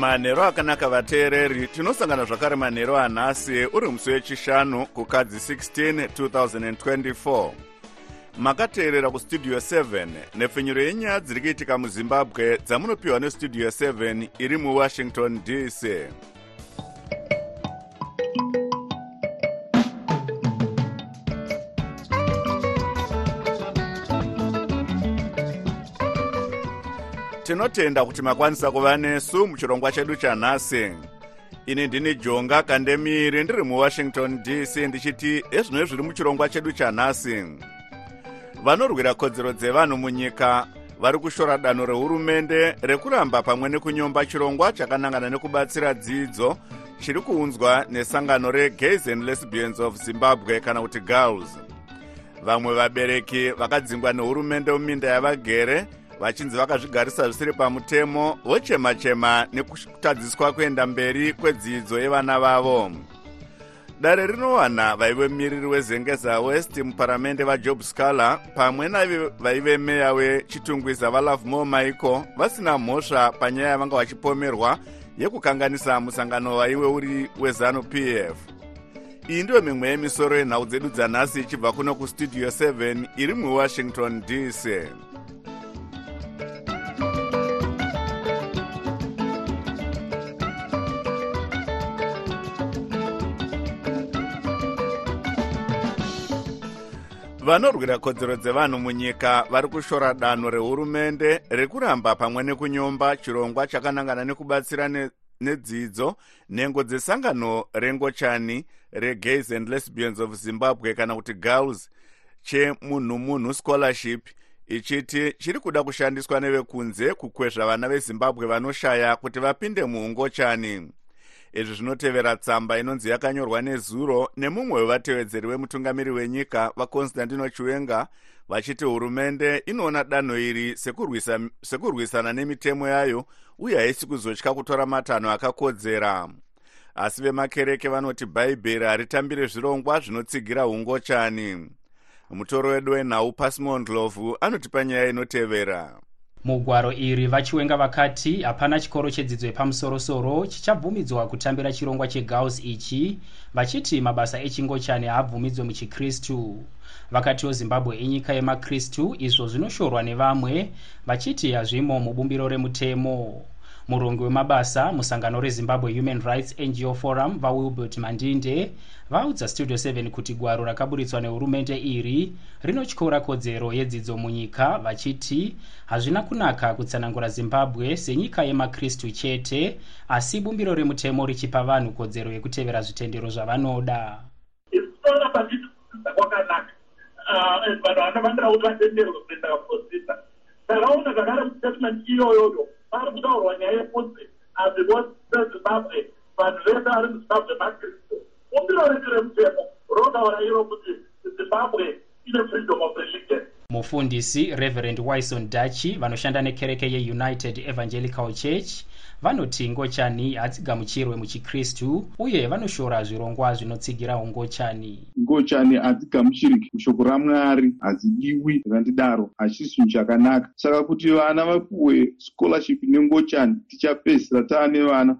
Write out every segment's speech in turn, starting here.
manhero akanaka vateereri tinosangana zvakare manhero anhasi uri musi wechishanu kukadzi 16 2024 makateerera kustudio 7 nepfenyuro yenyaya dziri kuitika muzimbabwe dzamunopiwa nestudio 7 iri muwashington dc tinotenda kuti makwanisa kuva nesu muchirongwa chedu chanhasi. Ini ndini jonga kandemiri ndiri muwashington dc ndichiti ezvino zviri muchirongwa chedu chanhasi. Vanorwira kodzero dzevanhu munyika vari kushora danho rehurumende rekuramba pamwe nekunyomba chirongwa chakanangana nekubatsira dzidzo chiri kuunzwa nesangano regays and lesbians of zimbabwe kana kuti girls. Vamwe vabereki vakadzingwa nehurumende muminda yavagere vachinzi vakazvigarisa zvisiri pamutemo vochema-chema nekutadziswa kuenda mberi kwedzidzo yevana vavo. Dare rinowana vaive miriri wezengeza west muparamende vajob scaler pamwe navaive meya wechitungwiza valovemore michael vasina mhosva panyaya yavanga vachipomerwa yekukanganisa musangano waive uri wezanup f. Iyi ndiyo mimwe yemisoro yenhau dzedu dzanhasi ichibva kuno kustudio 7 iri muwashington dc vanorwira kodzero dzevanhu munyika vari kushora danho rehurumende rekuramba pamwe nekunyomba chirongwa chakanangana nekubatsira nedzidzo nhengo dzesangano rengochani regays and lesbians of zimbabwe kana kuti girls chemunhu munhu scholarship. Ichiti chiri kuda kushandiswa nevekunze kukwezva vana vezimbabwe vanoshaya kuti vapinde muungochani izvi zvinotevera tsamba inonzi yakanyorwa nezuro nemumwe wevatevedzeri wemutungamiri wenyika vakonstantino chiwenga vachiti hurumende inoona danho iri sekurwisana sekurwisa nemitemo yayo uye haisi kuzotya kutora matanho akakodzera. Asi vemakereke vanoti bhaibheri haritambire zvirongwa zvinotsigira ungochani mutoro wedu wenhau pasimondlovu anotipa nyaya inotevera mugwaro iri vachiwenga vakati hapana chikoro chedzidzo yepamusorosoro chichabvumidzwa kutambira chirongwa chegirls ichi vachiti mabasa echingochani haabvumidzwe muchikristu. Vakatiwo zimbabwe inyika yemakristu izvo zvinoshorwa nevamwe vachiti hazvimo mubumbiro remutemo murongi wemabasa musangano rezimbabwe human rights ngo forum vawilbert mandinde vaudza studio 7 kuti gwaro rakaburitswa nehurumende iri rinotyora kodzero yedzidzo munyika vachiti hazvina kunaka kutsanangura zimbabwe senyika yemakristu chete asi bumbiro remutemo richipa vanhu kodzero yekutevera zvitendero zvavanoda. Kwakanaka vanhu vanofanira kuti vatenderwe kuenda kaprosisa takaona zvakare mustatement iyoyoyo pari kutaurwa nyaya yekuti hazvimosezimbabwe vanhu vese vari muzimbabwe makristu. Bumbiro redu remutemo rotaura iro kuti zimbabwe ine freedom of religion mufundisi reverend wison dachi vanoshanda nekereke yeunited evangelical church vanoti ngochani hadzigamuchirwe muchikristu uye vanoshora zvirongwa zvinotsigira ungochani. Ngochani hadzigamuchirwi mushoko ramwari hadzidiwi zvakandidaro hachisi chakanaka saka kuti vana vapuhwe scholarship nengochani tichapedzisira taane vana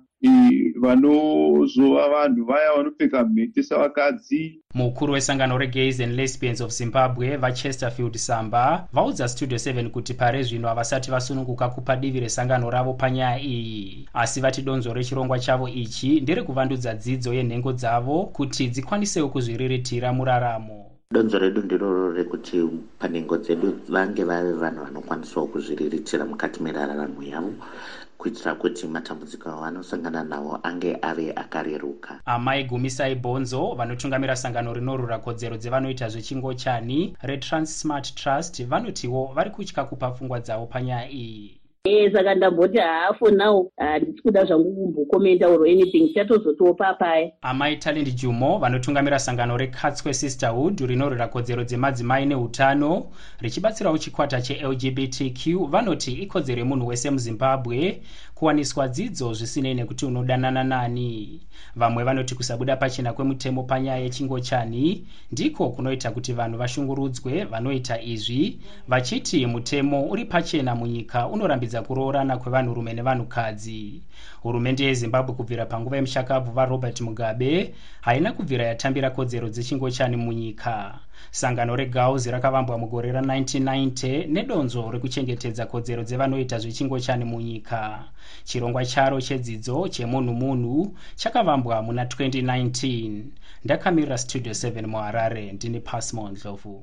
vanozova vanhu vaya vanopfeka mhete savakadzi. Mukuru wesangano regays and lesbians of zimbabwe vachesterfield samba vaudza studio 7 kuti pare zvino havasati vasununguka kupa divi resangano ravo panyaya iyi. Asi vati donzo rechirongwa chavo ichi nderekuvandudza dzidzo yenhengo dzavo kuti dzikwanisewo kuzviriritira muraramo donzo redu ndiroro rekuti panhengo dzedu vange vari vanhu vanokwanisawo kuzviriritira mukati meraramo yavo kuitira kuti matambudziko avanosangana nawo ange ave akareruka. Amai gumisai bhonzo vanotungamira sangano rinorura kodzero dzevanoita zvechingochani. Retransmart trust vanotiwo vari kutya kupa pfungwa dzavo panyaya iyi e saka ndamboti haa for now handisi kuda zvangu kumbokomenda or anything tichatozotiwo papaya amai talend jumo vanotungamira sangano rekatswe sisterhood rinorwira kodzero dzemadzimai neutano. Richibatsirawo chikwata chelgbtq vanoti ikodzero yemunhu wese muzimbabwe kuwaniswa dzidzo zvisinei nekuti unodanana nani. Vamwe vanoti kusabuda pachena kwemutemo panyaya yechingochani ndiko kunoita kuti vanhu vashungurudzwe vanoita izvi. Vachiti mutemo uri pachena munyika unorambidza kuroorana kwevanhurume nevanhukadzi. Hurumende yezimbabwe kubvira panguva yemushakabvu varobert mugabe haina kubvira yatambira kodzero dzechingochani munyika sangano regauzi rakavambwa mugore ra1990 nedonzo rekuchengetedza kodzero dzevanoita zvechingochani munyika. Chirongwa charo chedzidzo chemunhu munhu chakavambwa muna 2019 ndakamirira studio 7 muharare ndini pasmo ndlovu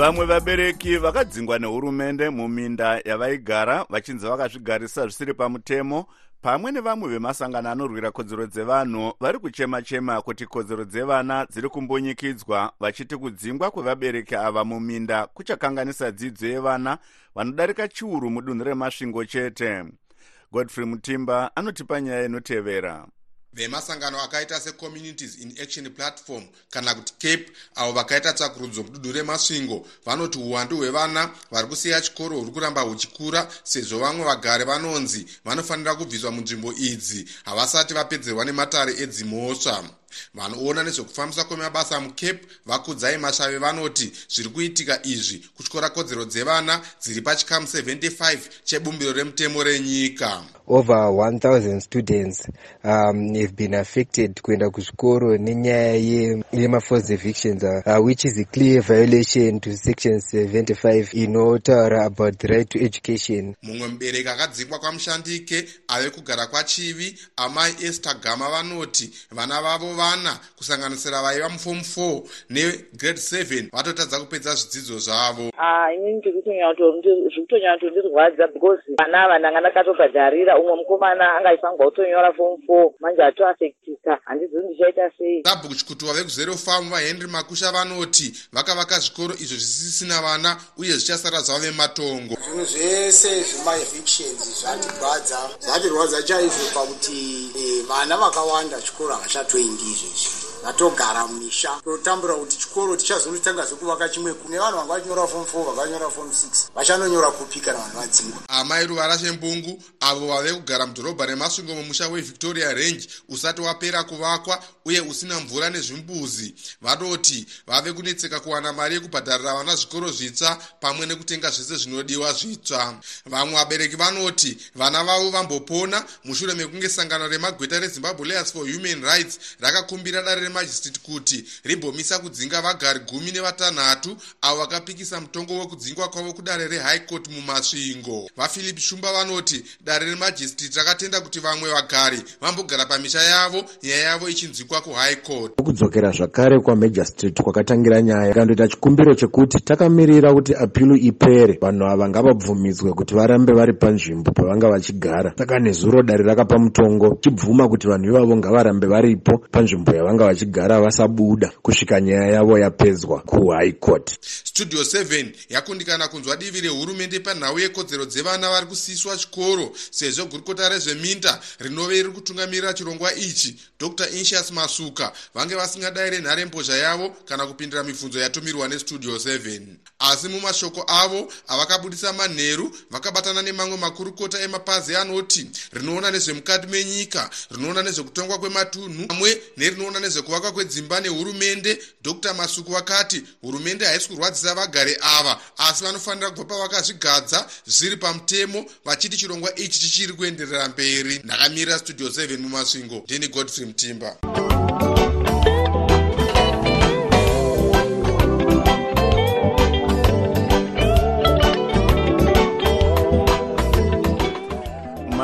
vamwe vabereki vakadzingwa nehurumende muminda yavaigara vachinzi vakazvigarisa zvisiri pamutemo. Pamwe nevamwe vemasangano anorwira kodzero dzevanhu vari kuchema-chema kuti kodzero dzevana dziri kumbunyikidzwa vachiti kudzingwa kwevabereki ava muminda kuchakanganisa dzidzo yevana vanodarika chiuru mudunhu remasvingo chete. Godfrey mutimba anotipa nyaya inotevera vemasangano akaita secommunities in action platform kana kuti cape avo vakaita tsakurudzo mudunhu remasvingo vanoti uwandu hwevana vari kusiya chikoro huri kuramba huchikura sezvo vamwe vagare vanonzi vanofanira kubviswa munzvimbo idzi. Havasati vapedzerwa nematare edzimhosva vanoona nezvekufambiswa kwemabasa mucape vakudzai mashave vanoti zviri kuitika izvi kutyora kodzero dzevana dziri pachikamu 75 chebumbiro remutemo renyika. Over 1000 students um, have been affected kuenda kuzvikoro nenyaya yemaforced evictions uh, which is a clear violation to section 75 inotaura about the right to education. Mumwe mubereki akadzingwa kwamushandike ave kugara kwachivi amai esther gama vanoti vana vavo vana kusanganisira vaiva muform 4 negrade 7 vatotadza kupedza zvidzidzo zvavo. Inini ndiri kutonyanya kutondirwadza because vana ava ndanga ndakatobhadharira umwe mukomana angaifangwa kutonyora form 4 manje atoafektika handizivi ndichaita sei. Sabhuku chikutuva vekuzero famu vahenry makusha vanoti vakavaka zvikoro izvo zvisisina vana uye zvichasara zvavo vematongo. Zvinhu zvese zvemaevictions zvatirwadza zvatirwadza chaizvo pakuti vana vakawanda chikoro havachatoendi izvezvi vatogara mumisha totambura kuti chikoro tichazonotanga zvekuvaka chimwe kune vanhu vanga vachinyora form 4 vanga vanyora form 6 vachanonyora kupi kana vanhu vadzingwa amai ruvara shembungu avo vave kugara mudhorobha remasvingo mumusha wevictoria range usati wapera kuvakwa uye usina mvura nezvimbuzi. Vanoti vave kunetseka kuwana mari yekubhadharira vana zvikoro zvitsva pamwe nekutenga zvese zvinodiwa zvitsva. Vamwe vabereki vanoti vana vavo vambopona. Mushure mekunge sangano remagweta rezimbabwe layers for human rights rakakumbira dare remajistrate kuti rimbomisa kudzinga vagari gumi nevatanhatu avo vakapikisa mutongo wekudzingwa kwavo kudare rehigh court mumasvingo. Vaphilip shumba vanoti dare remajistrate rakatenda kuti vamwe vagari vambogara pamisha yavo nyaya yavo ichinzwikwa kuhigh court. Kudzokera zvakare kwamajistrate kwakatangira nyaya ikandoita chikumbiro chekuti takamirira kuti apilu ipere. Vanhu ava ngavabvumidzwe kuti varambe vari panzvimbo pavanga vachigara. Saka nezuro dare rakapa mutongo chibvuma kuti vanhu ivavo ngavarambe varipo panzvimbo yavanga vachigara vasabuda kusvika nyaya yavo yapedzwa kuhigh court. Studio 7 yakundikana kunzwa divi rehurumende panhau yekodzero dzevana vari kusiyiswa chikoro sezvo gurukota rezveminda rinove riri kutungamirira chirongwa ichi dr. Insius masuka. Vange vasingadayire nharembozha yavo kana kupindira mibvunzo yatumirwa nestudio 7 asi mumashoko avo avakabudisa manheru vakabatana nemamwe makurukota emapazi anoti rinoona nezvemukati menyika rinoona nezvekutongwa kwematunhu amwe nerinoona nezvekuvakwa kwedzimba nehurumende. Dr masuku vakati hurumende haisi kurwadzisa vagari ava asi vanofanira kubva pavakazvigadza zviri pamutemo vachiti chirongwa ichi chichiri kuenderera mberi. Ndakamirira studio 7 mumasvingo. Ndini godfrey mutimba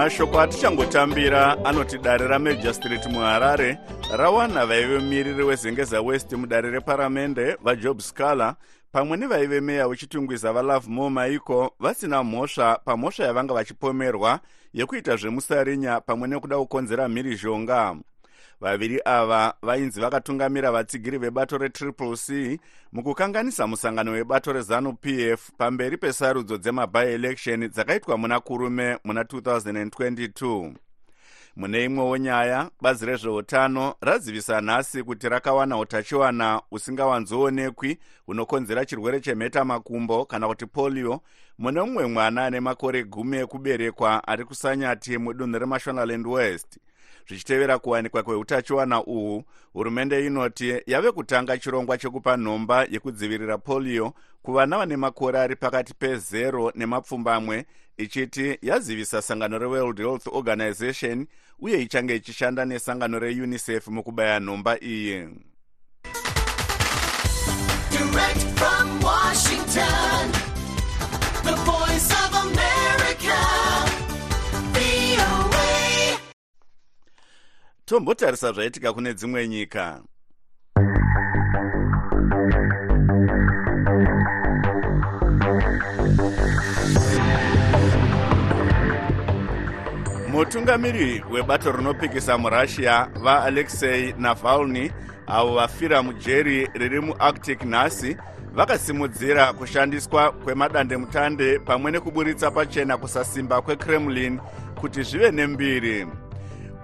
mashoko atichangotambira anoti dare ramajistrate muharare rawana vaive mumiriri wezengeza west mudare reparamende vajob scaler pamwe nevaive meya wechitungwiza valove mo maiko vasina mhosva pamhosva yavanga vachipomerwa yekuita zvemusarinya pamwe nekuda kukonzera mhirizhonga vaviri ava vainzi vakatungamira vatsigiri vebato retriple c mukukanganisa musangano webato rezanu pf pamberi pesarudzo dzemabi-election dzakaitwa muna kurume muna 2022 mune imwewo nyaya bazi rezveutano razivisa nhasi kuti rakawana utachiwana usingawanzoonekwi hunokonzera chirwere chemhetamakumbo kana kuti polio. Mune mumwe mwana ane makore gumi ekuberekwa ari kusanyati mudunhu remashonaland west zvichitevera kuwanikwa kweutachiwana uhwu hurumende inoti yave kutanga chirongwa chekupa nhomba yekudzivirira polio kuvana vane makore ari pakati pe0 nemapfumbamwe ichiti yazivisa sangano reworld health organization uye ichange ichishanda nesangano reunicef mukubaya nhomba iyi. Direct from Washington, tombotarisa zvaitika kune dzimwe nyika. Mutungamiri webato rinopikisa murussia vaalexei navalny avo vafira mujeri riri muarctic nhasi vakasimudzira kushandiswa kwemadandemutande pamwe nekuburitsa pachena kusasimba kwekremlin kuti zvive nembiri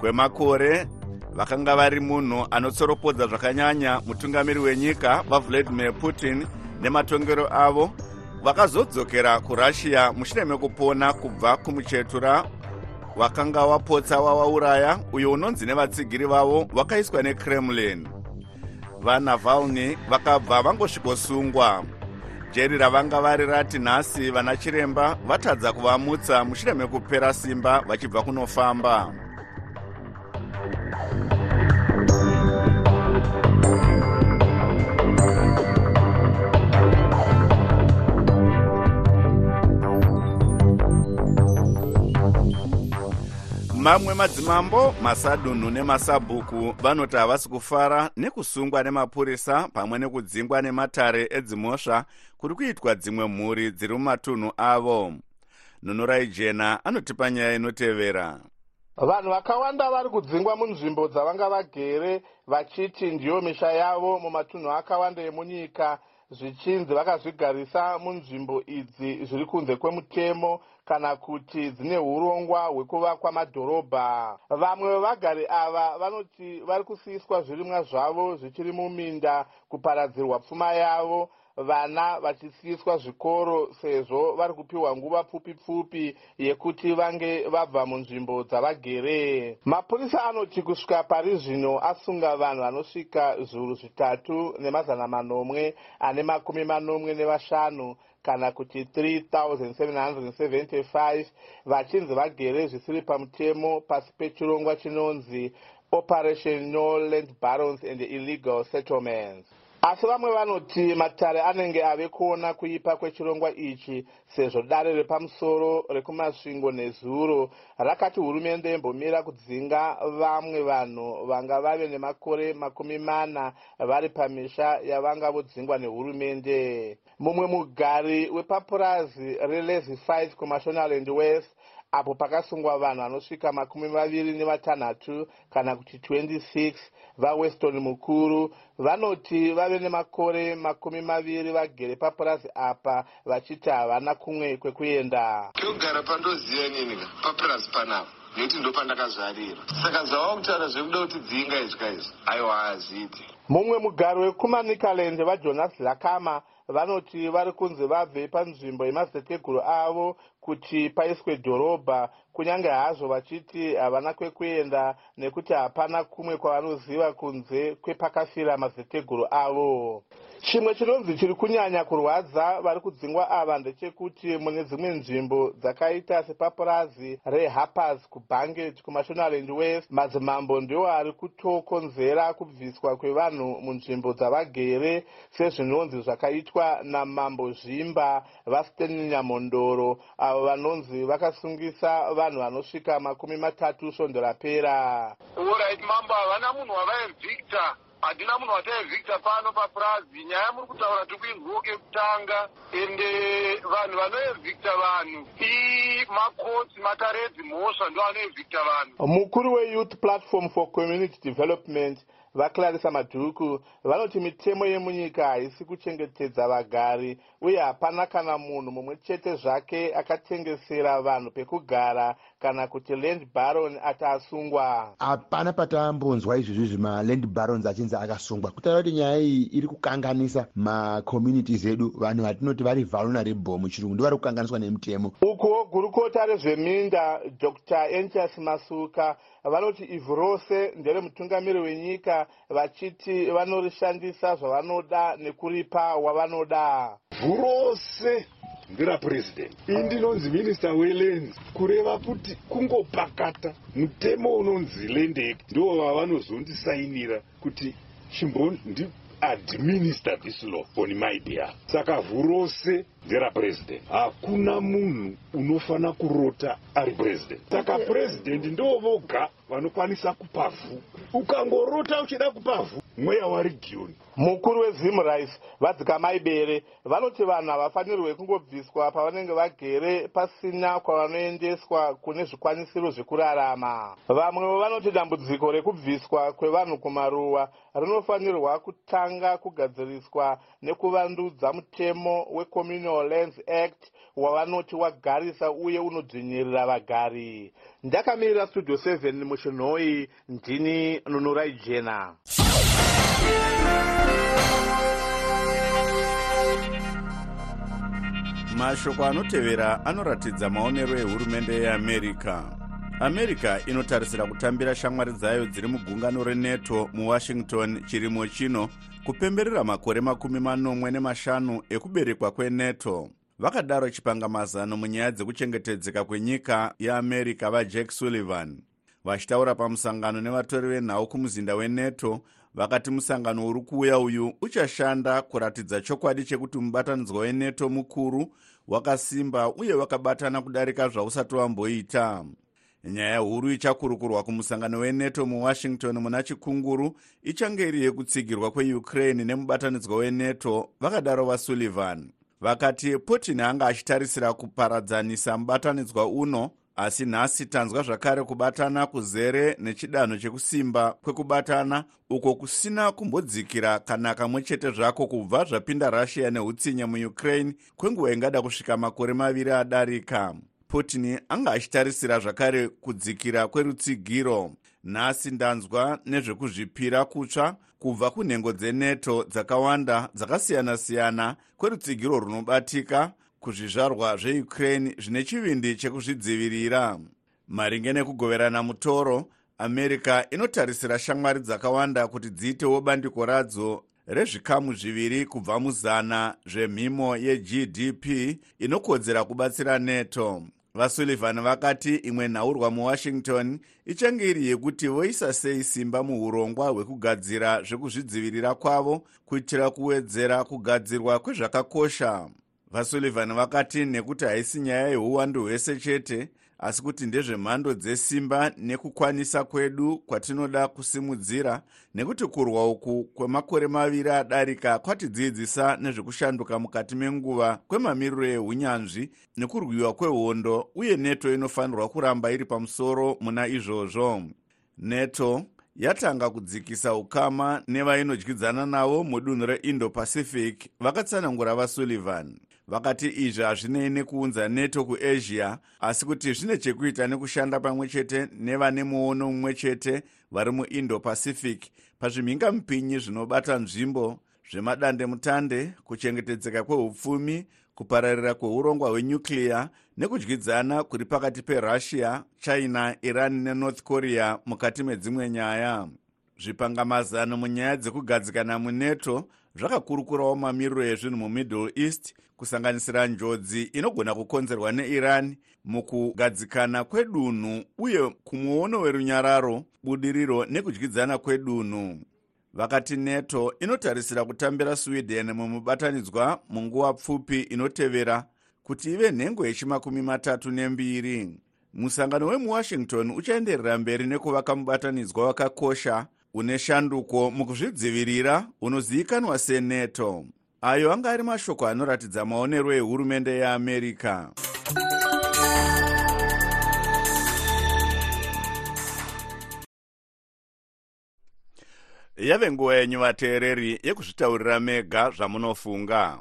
kwemakore vakanga vari munhu anotsoropodza zvakanyanya mutungamiri wenyika vavladimir putin nematongero avo vakazodzokera kurussia mushure mekupona kubva kumuchetura. Wakanga wapotsa wavauraya uyo unonzi nevatsigiri vavo wakaiswa nekremlin. Vanavalny vakabva vangosvikosungwa. Jeri ravanga vari rati nhasi vana chiremba vatadza kuvamutsa mushure mekupera simba vachibva kunofamba mamwe madzimambo masadunhu nemasabhuku vanoti havasi kufara nekusungwa nemapurisa pamwe nekudzingwa nematare edzimhosva kuri kuitwa dzimwe mhuri dziri mumatunhu avo. Nhunurai jena anotipa nyaya inotevera vanhu vakawanda vari kudzingwa munzvimbo dzavanga vagere vachiti ndiyo misha yavo mumatunhu akawanda emunyika. Zvichinzi vakazvigarisa munzvimbo idzi zviri kunze kwemutemo kana kuti dzine urongwa hwekuvakwa madhorobha. Vamwe vevagari ava vanoti vari kusiyiswa zvirimwa zvavo zvichiri muminda kuparadzirwa pfuma yavo vana vachisiyiswa zvikoro sezvo vari kupiwa nguva pfupi pfupi yekuti vange vabva munzvimbo dzavagere. Mapurisa anoti kusvika pari zvino asunga vanhu vanosvika zviuru zvitatu nemazana manomwe ane makumi manomwe nevashanu kana kuti 3775 vachinzi vagere zvisiri pamutemo pasi pechirongwa chinonzi operation no land barons and illegal settlements asi vamwe vanoti matare anenge ave kuona kuipa kwechirongwa ichi sezvo dare repamusoro rekumasvingo nezuro rakati hurumende yembomira kudzinga vamwe vanhu vanga vave nemakore makumi mana vari pamisha yavanga vodzingwa nehurumende. Mumwe mugari wepapurazi relesified kumashonaland west apo pakasungwa vanhu vanosvika makumi maviri nevatanhatu kana kuti 26 vaweston mukuru vanoti vave nemakore makumi maviri vagere papurazi apa vachiti havana kumwe kwekuenda. Kekugara pandoziva ninika papurazi panapa. Nekuti ndo pandakazvarira saka zvava kutaura zvekuda kuti dzinga izva izvi aiwa hazviiti mumwe mugari wekumanikaland vajonas lakama vanoti vari kunzi vabve panzvimbo yemazeteguru avo kuti paiswe dhorobha kunyange hazvo vachiti havana kwekuenda nekuti hapana kumwe kwavanoziva kunze kwepakafira mazeteguru avo. Chimwe chinonzi chiri kunyanya kurwadza vari kudzingwa ava ndechekuti mune dzimwe nzvimbo dzakaita sepapurazi reharpers kubanget kumashonaland west. Madzimambo ndiwo ari kutokonzera kubviswa kwevanhu munzvimbo dzavagere sezvinonzi zvakaitwa namambo zvimba vasteni nyamondoro avo vanonzi vakasungisa vanhu vanosvika makumi matatu svondo rapera orit mambo havana munhu wavaevhicta hatina munhu wataevhicta pano papurazi nyaya muri kutaura tiri kuinzwawo kekutanga ende vanhu vanoevhicta vanhu imakotsi makaredzi mhosva ndo anoevhicta vanhu. Mukuru weyouth platform for community development vaclarisa madhuku vanoti mitemo yemunyika haisi kuchengetedza vagari uye hapana kana munhu mumwe chete zvake akatengesera vanhu pekugara kana kuti land baron ati asungwa. Hapana patambonzwa izvozvi zvimaland barons achinzi akasungwa. Kutaura kuti nyaya iyi iri kukanganisa macommunities edu vanhu vatinoti vari vulnerable muchirungu ndo vari kukanganiswa nemutemo. Ukuwo gurukota rezveminda dr. Enchas masuka vanoti ivhu rose nderemutungamiri wenyika vachiti vanorishandisa zvavanoda nekuripa wavanoda. Vhu rose nderapurezidendi ini ndinonzi minista welands kureva kuti kungopakata mutemo unonzi land act. Ndo vavanozondisainira kuti chimbondi administer this law on my behalf. Saka vhu rose nderapurezidendi hakuna munhu unofana kurota ari purezidendi saka purezidendi ndo voga vanokwanisa kupa vhu ukangorota uchida kupa vhu mweya waregioni mukuru wezimrice vadzikamai bere vanoti vanhu havafanirwe kungobviswa pavanenge vagere pasina kwavanoendeswa kune zvikwanisiro zvekurarama. Vamwevo vanoti dambudziko rekubviswa kwevanhu kumaruwa rinofanirwa kutanga kugadziriswa nekuvandudza mutemo wecommunal lands act wavanoti wagarisa uye unodzvinyirira vagari. Ndakamirira studio 7 muchinhoi ndini nunurai jena. Mashoko anotevera anoratidza maonero ehurumende yeamerica america inotarisira kutambira shamwari dzayo dziri mugungano renato muwashington chirimo chino kupemberera makore makumi manomwe nemashanu ekuberekwa kwenato vakadaro chipangamazano munyaya dzekuchengetedzeka kwenyika yeamerica vajack sullivan. Vachitaura pamusangano nevatori venhau kumuzinda wenato vakati musangano uri kuuya uyu uchashanda kuratidza chokwadi chekuti mubatanidzwa wenato mukuru wakasimba uye wakabatana kudarika zvausati wamboita nyaya huru ichakurukurwa kumusangano wenato muwashington muna chikunguru ichange iri yekutsigirwa kweukraine nemubatanidzwa wenato vakadaro vasullivan vakati putin anga achitarisira kuparadzanisa mubatanidzwa uno asi nhasi tanzwa zvakare kubatana kuzere nechidanho chekusimba kwekubatana uko kusina kumbodzikira kana kamwe chete zvako kubva zvapinda russia neutsinye muukraine kwenguva ingada kusvika makore maviri adarika putin anga achitarisira zvakare kudzikira kwerutsigiro. Nhasi ndanzwa nezvekuzvipira kutsva kubva kunhengo dzenato dzakawanda dzakasiyana-siyana kwerutsigiro runobatika kuzvizvarwa zveukraine zvine chivindi chekuzvidzivirira. Maringe nekugoverana mutoro america inotarisira shamwari dzakawanda kuti dziitewo bandiko radzo rezvikamu zviviri kubva muzana zvemhimo yegdp inokodzera kubatsira nato vasullivan vakati imwe nhaurwa muwashington ichange iri yekuti voisa sei simba muurongwa hwekugadzira zvekuzvidzivirira kwavo kuitira kuwedzera kugadzirwa kwezvakakosha. Vasullivan vakati nekuti haisi nyaya yeuwandu hwese chete asi kuti ndezvemhando dzesimba nekukwanisa kwedu kwatinoda kusimudzira nekuti kurwa uku kwemakore maviri adarika kwatidzidzisa nezvekushanduka mukati menguva kwemamiriro eunyanzvi nekurwiwa kwehondo uye nato inofanirwa kuramba iri pamusoro muna izvozvo. Nato yatanga kudzikisa ukama nevainodyidzana navo mudunhu reindo-pacific vakatsanangura vasullivan vakati izvi hazvinei nekuunza nato kuasia asi kuti zvine chekuita nekushanda pamwe chete nevane muono mumwe chete vari muindo-pacific pazvimhingamupinyi zvinobata nzvimbo zvemadandemutande kuchengetedzeka kweupfumi kupararira kweurongwa hwenyukliya nekudyidzana kuri pakati perussia china iran nenorth korea mukati medzimwe nyaya. Zvipangamazano munyaya dzekugadzikana munato zvakakurukurawo mamiriro ezvinhu mumiddle east kusanganisira njodzi inogona kukonzerwa neiran mukugadzikana kwedunhu uye kumuono werunyararo budiriro nekudyidzana kwedunhu. Vakati nato inotarisira kutambira sweden mumubatanidzwa munguva pfupi inotevera kuti ive nhengo yechimakumi matatu nembiri. Musangano wemuwashington uchaenderera mberi nekuvaka mubatanidzwa wakakosha une shanduko mukuzvidzivirira unozivikanwa seneto. Ayo anga ari mashoko anoratidza maonero ehurumende yeamerica yave nguva yenyu vateereri yekuzvitaurira mega zvamunofunga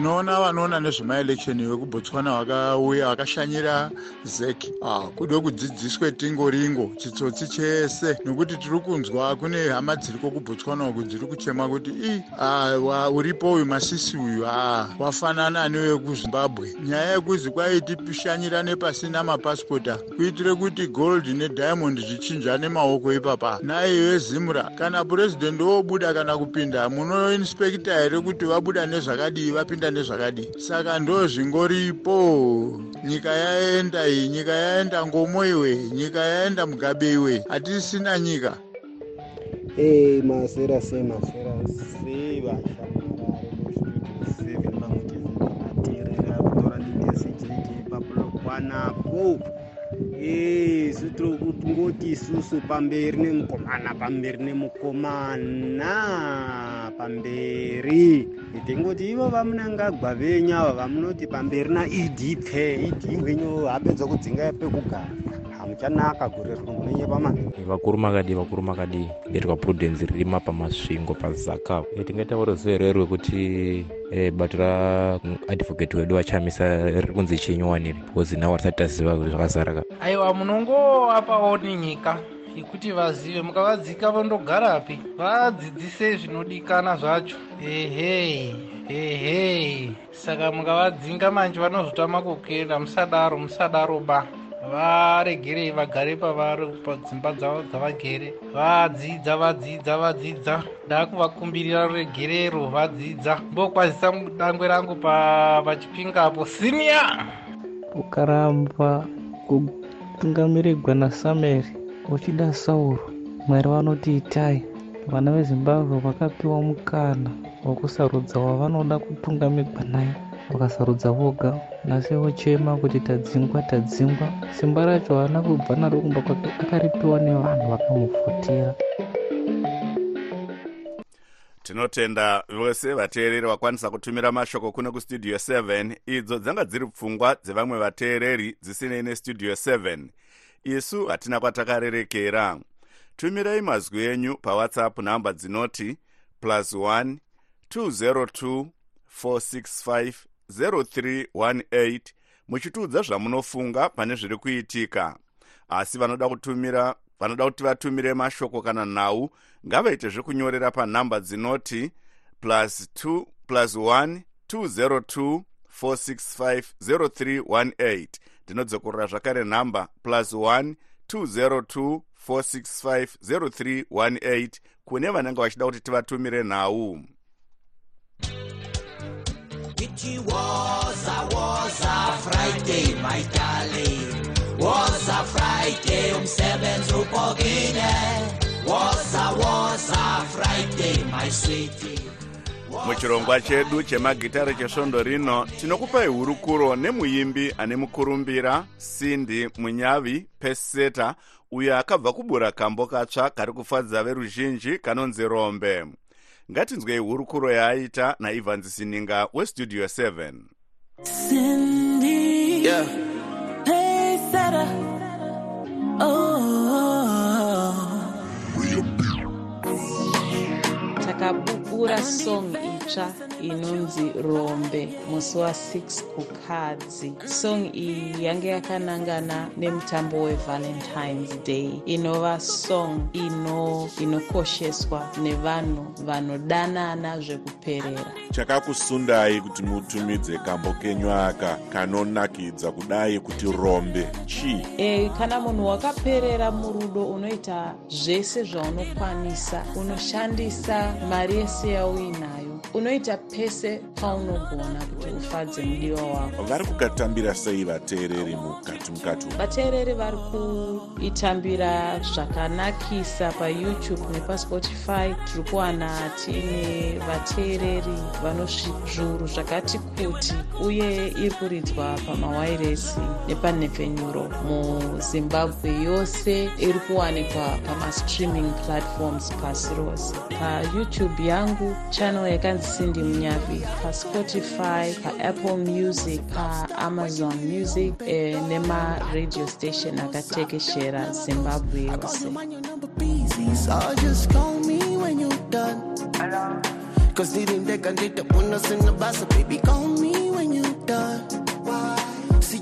ndinoona vanoona nezvemaeleksheni vekubotswana vakauya vakashanyira zek ah, kude kudzidziswe tingoringo chitsotsi chese. Nekuti tiri kunzwa kune hama dziri kokubotswana uku dziri kuchema kuti i ah, uripo uyu masisi uyu? Ah, wafanana newekuzimbabwe. Nyaya yekuzi kwai tipishanyirane pasina mapasipota kuitire kuti gold nediamond zvichinjane maoko ipapa. Naiwe zimura kana purezidendi wobuda kana kupinda munoinspekta here kuti vabuda nezvakadii vapinda nezvakadii saka ndo zvingoripo nyika yaenda iyi nyika yaenda ngomo iwe nyika yaenda mugabe iwe. Hatisina nyika. Hey, masera sei masera sei vashamarare muzvituseven vamutizvaterera kutora ndingesijeke papulokwanapo ee sutiri kungoti isusu pamberi nemukomana pamberi nemukomana pamberi. Itingoti ivo vamunangagwa venyu ava vamunoti pamberi naidipfe idi wenyu hapedza kudzinga pekugara hamuchanaka gore rino munenye pamani vakuru makadi vakuru makadi ndetika prudence ririma pamasvingo pazakau tingaitaura zero rwekuti eh, bato raadvocate wedu vachamisa riri kunzi chinyuwaniri because nawo hatisati taziva kuti zvakazara ka. Aiwa munongovapawo nenyika yekuti vazive. Mukavadzika vandogarapi vadzidzise zvinodikana zvacho. Ehe ehe. Saka mukavadzinga manje vanozotama kukuenda musadaro musadaro ba varegerei vagare pavari padzimba dzavo dzavagere. Vadzidza vadzidza vadzidza. Ndakuvakumbirira ruregerero vadzidza. Mbokwazisa dangwe rangu pa- pachipingapo. Sinia! Ukaramba kutungamirirwa nasameri uchida sauro mwari vanoti itai. Vana vezimbabwe vakapiwa mukana wokusarudza wavanoda kutungamirwa naye vakasarudza voga nasi vochema kuti tadzingwa tadzingwa. Simba racho haana kubva naro kumba kwake akaripiwa nevanhu vakamufutira. Tinotenda vose vateereri vakwanisa kutumira mashoko kuno kustudio 7 idzo dzanga dziri pfungwa dzevamwe vateereri dzisinei nestudio 7 isu hatina kwatakarerekera. Tumirai mazwi enyu pawhatsapp nhamba dzinoti plus 1 202 465 0318 muchitiudza zvamunofunga pane zviri kuitika. Asi vanoda kutumira vanoda kuti vatumire mashoko kana nhau ngavaite zvekunyorera panhamba dzinoti plus 2 plus 1 202 465 0318 ndinodzokorora zvakare nhamba plus 1 202 465 0318 kune vanenge vachida kuti tivatumire nhau It was a was a Friday, my darling. Was a Friday, umsebenzi upokile. Was a was a Friday, my sweetie. muchirongwa chedu chemagitare chesvondo rino tinokupai hurukuro nemuimbi ane mukurumbira sindi munyavi peseta uyo akabva kubura kambo katsva kari kufadza veruzhinji kanonzi rombe ngatinzwei hurukuro yaaita naivans sininga westudio 7 Cindy. Yeah. Hey, Sarah. Oh. takabukura song itsva inonzi rombe musi wa6 kukadzi song iyi yange yakanangana nemutambo wevalentines day. Inova song ino inokosheswa nevanhu vanodanana zvekuperera. Chakakusundai kuti mutumidze kambo kenyu aka kanonakidza kudai kuti rombe chii? E, kana munhu wakaperera murudo unoita zvese zvaunokwanisa unoshandisa mari yese yauinayo unoita pese paunogona kuti ufadze mudiwa wako. Vari kukatambira sei vateereri mukati mukati vateereri vari kuitambira zvakanakisa payoutube nepaspotify tiri kuwana tiine vateereri vanosvidzvuru zvakati kuti uye iri kuridzwa pamawairesi nepanhepfenyuro muzimbabwe yose iri kuwanikwa pamastreaming platforms pasi rose. Payoutube yangu channel yakanzi sindi Nyapi, pa Spotify, Apple Music, pa Amazon Music eh, e, nema radio station akatekeshera Zimbabwe yose. Cause ndiri ndega ndita unosina baby call me when you done.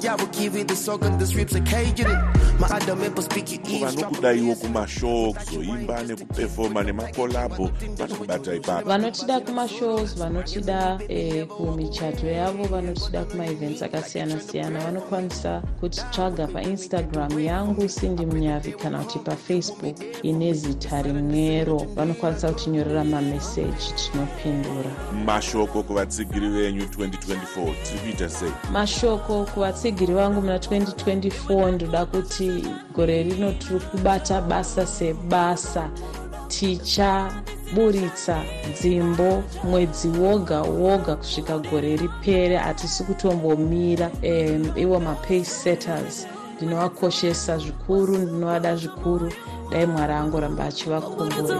See I will give you the song and the strips occasionally. My other members speak you eavesdrop. vanokudaiwo kumashow kuzoimba nekupefoma nemakolabho vati kubata ipapo vanotida kumashows vanotida eh, kumichato yavo vanotida kumaevents akasiyana-siyana. Vanokwanisa kutitsvaga painstagram yangu sindi munyavi kana kuti pafacebook ine zita rimwero vanokwanisa kutinyorera mameseji tinopindura. Mashoko kuvatsigiri venyu 2024 tiri kuita sei? Mashoko kuvatsigiri vangu muna 2024 ndoda kuti gore rino tiri kubata basa sebasa. Tichaburitsa dzimbo mwedzi woga woga kusvika gore ripere. Hatisi kutombomira um, ivo mapace setters. Ndinovakoshesa zvikuru ndinovada zvikuru. Dai mwari angoramba achivakomborera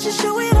just show it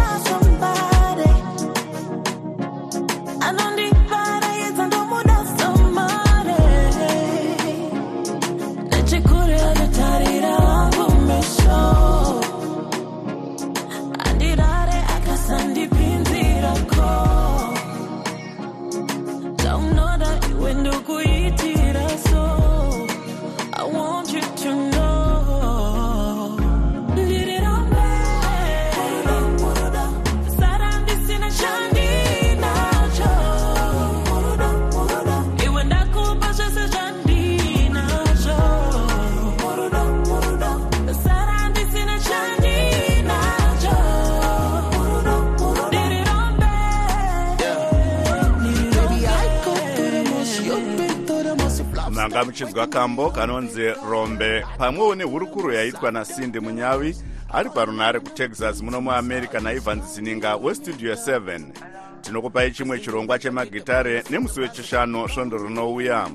manga muchinzwa kambo kanonzi rombe. Pamwewo nehurukuro yaitwa nasindi munyavi ari parunare kutexas muno muamerica naivans zininga westudio 7 tinokupai chimwe chirongwa chemagitare nemusi wechishanu svondo rinouya.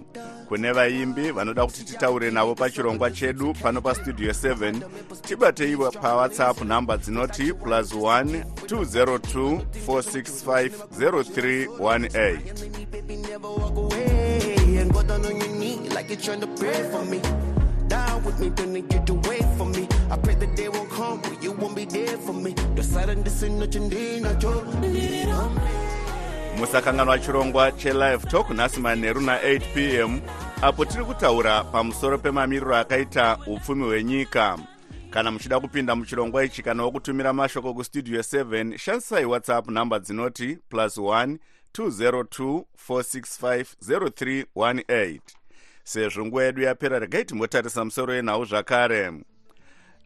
Kune vaimbi vanoda kuti titaure navo pachirongwa chedu pano pastudio 7 tibateivo pawhatsapp nhamba dzinoti plus 1 202 465 0318 away on like you're trying to pray for me. Down with me, need you to wait for me. I pray the day won't come where you won't be there for me. The sudden this in nothing, nacho. musakanganwa chirongwa chelive talk nhasi manheru na8 p m apo tiri kutaura pamusoro pemamiriro akaita upfumi hwenyika kana muchida kupinda muchirongwa ichi kana wokutumira mashoko kustudio 7 shandisai whatsapp nhamba dzinoti plus 1 202 465 0318 sezvo nguva yedu yapera regai timbotarisa musoro yenhau zvakare.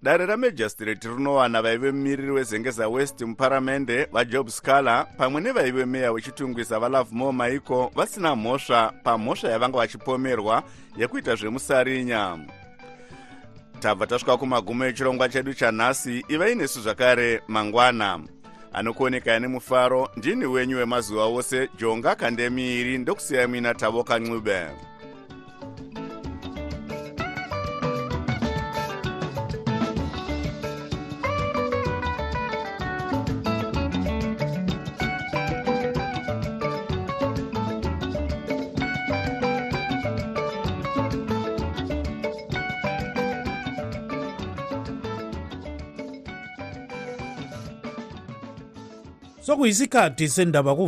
Dare ramajistrate rinowana vaive mumiriri wezengeza west muparamende vajob scaler pamwe nevaive meya wechitungwisa valovemore maiko vasina mhosva pamhosva yavanga vachipomerwa yekuita zvemusarinya. Tabva tasvika kumagumo echirongwa chedu chanhasi ivai nesu zvakare mangwana. Anokuonekai nemufaro ndini wenyu wemazuva ose jonga kandemiiri ndokusiyai muina tavoka ncube sokuyisikhathi sendaba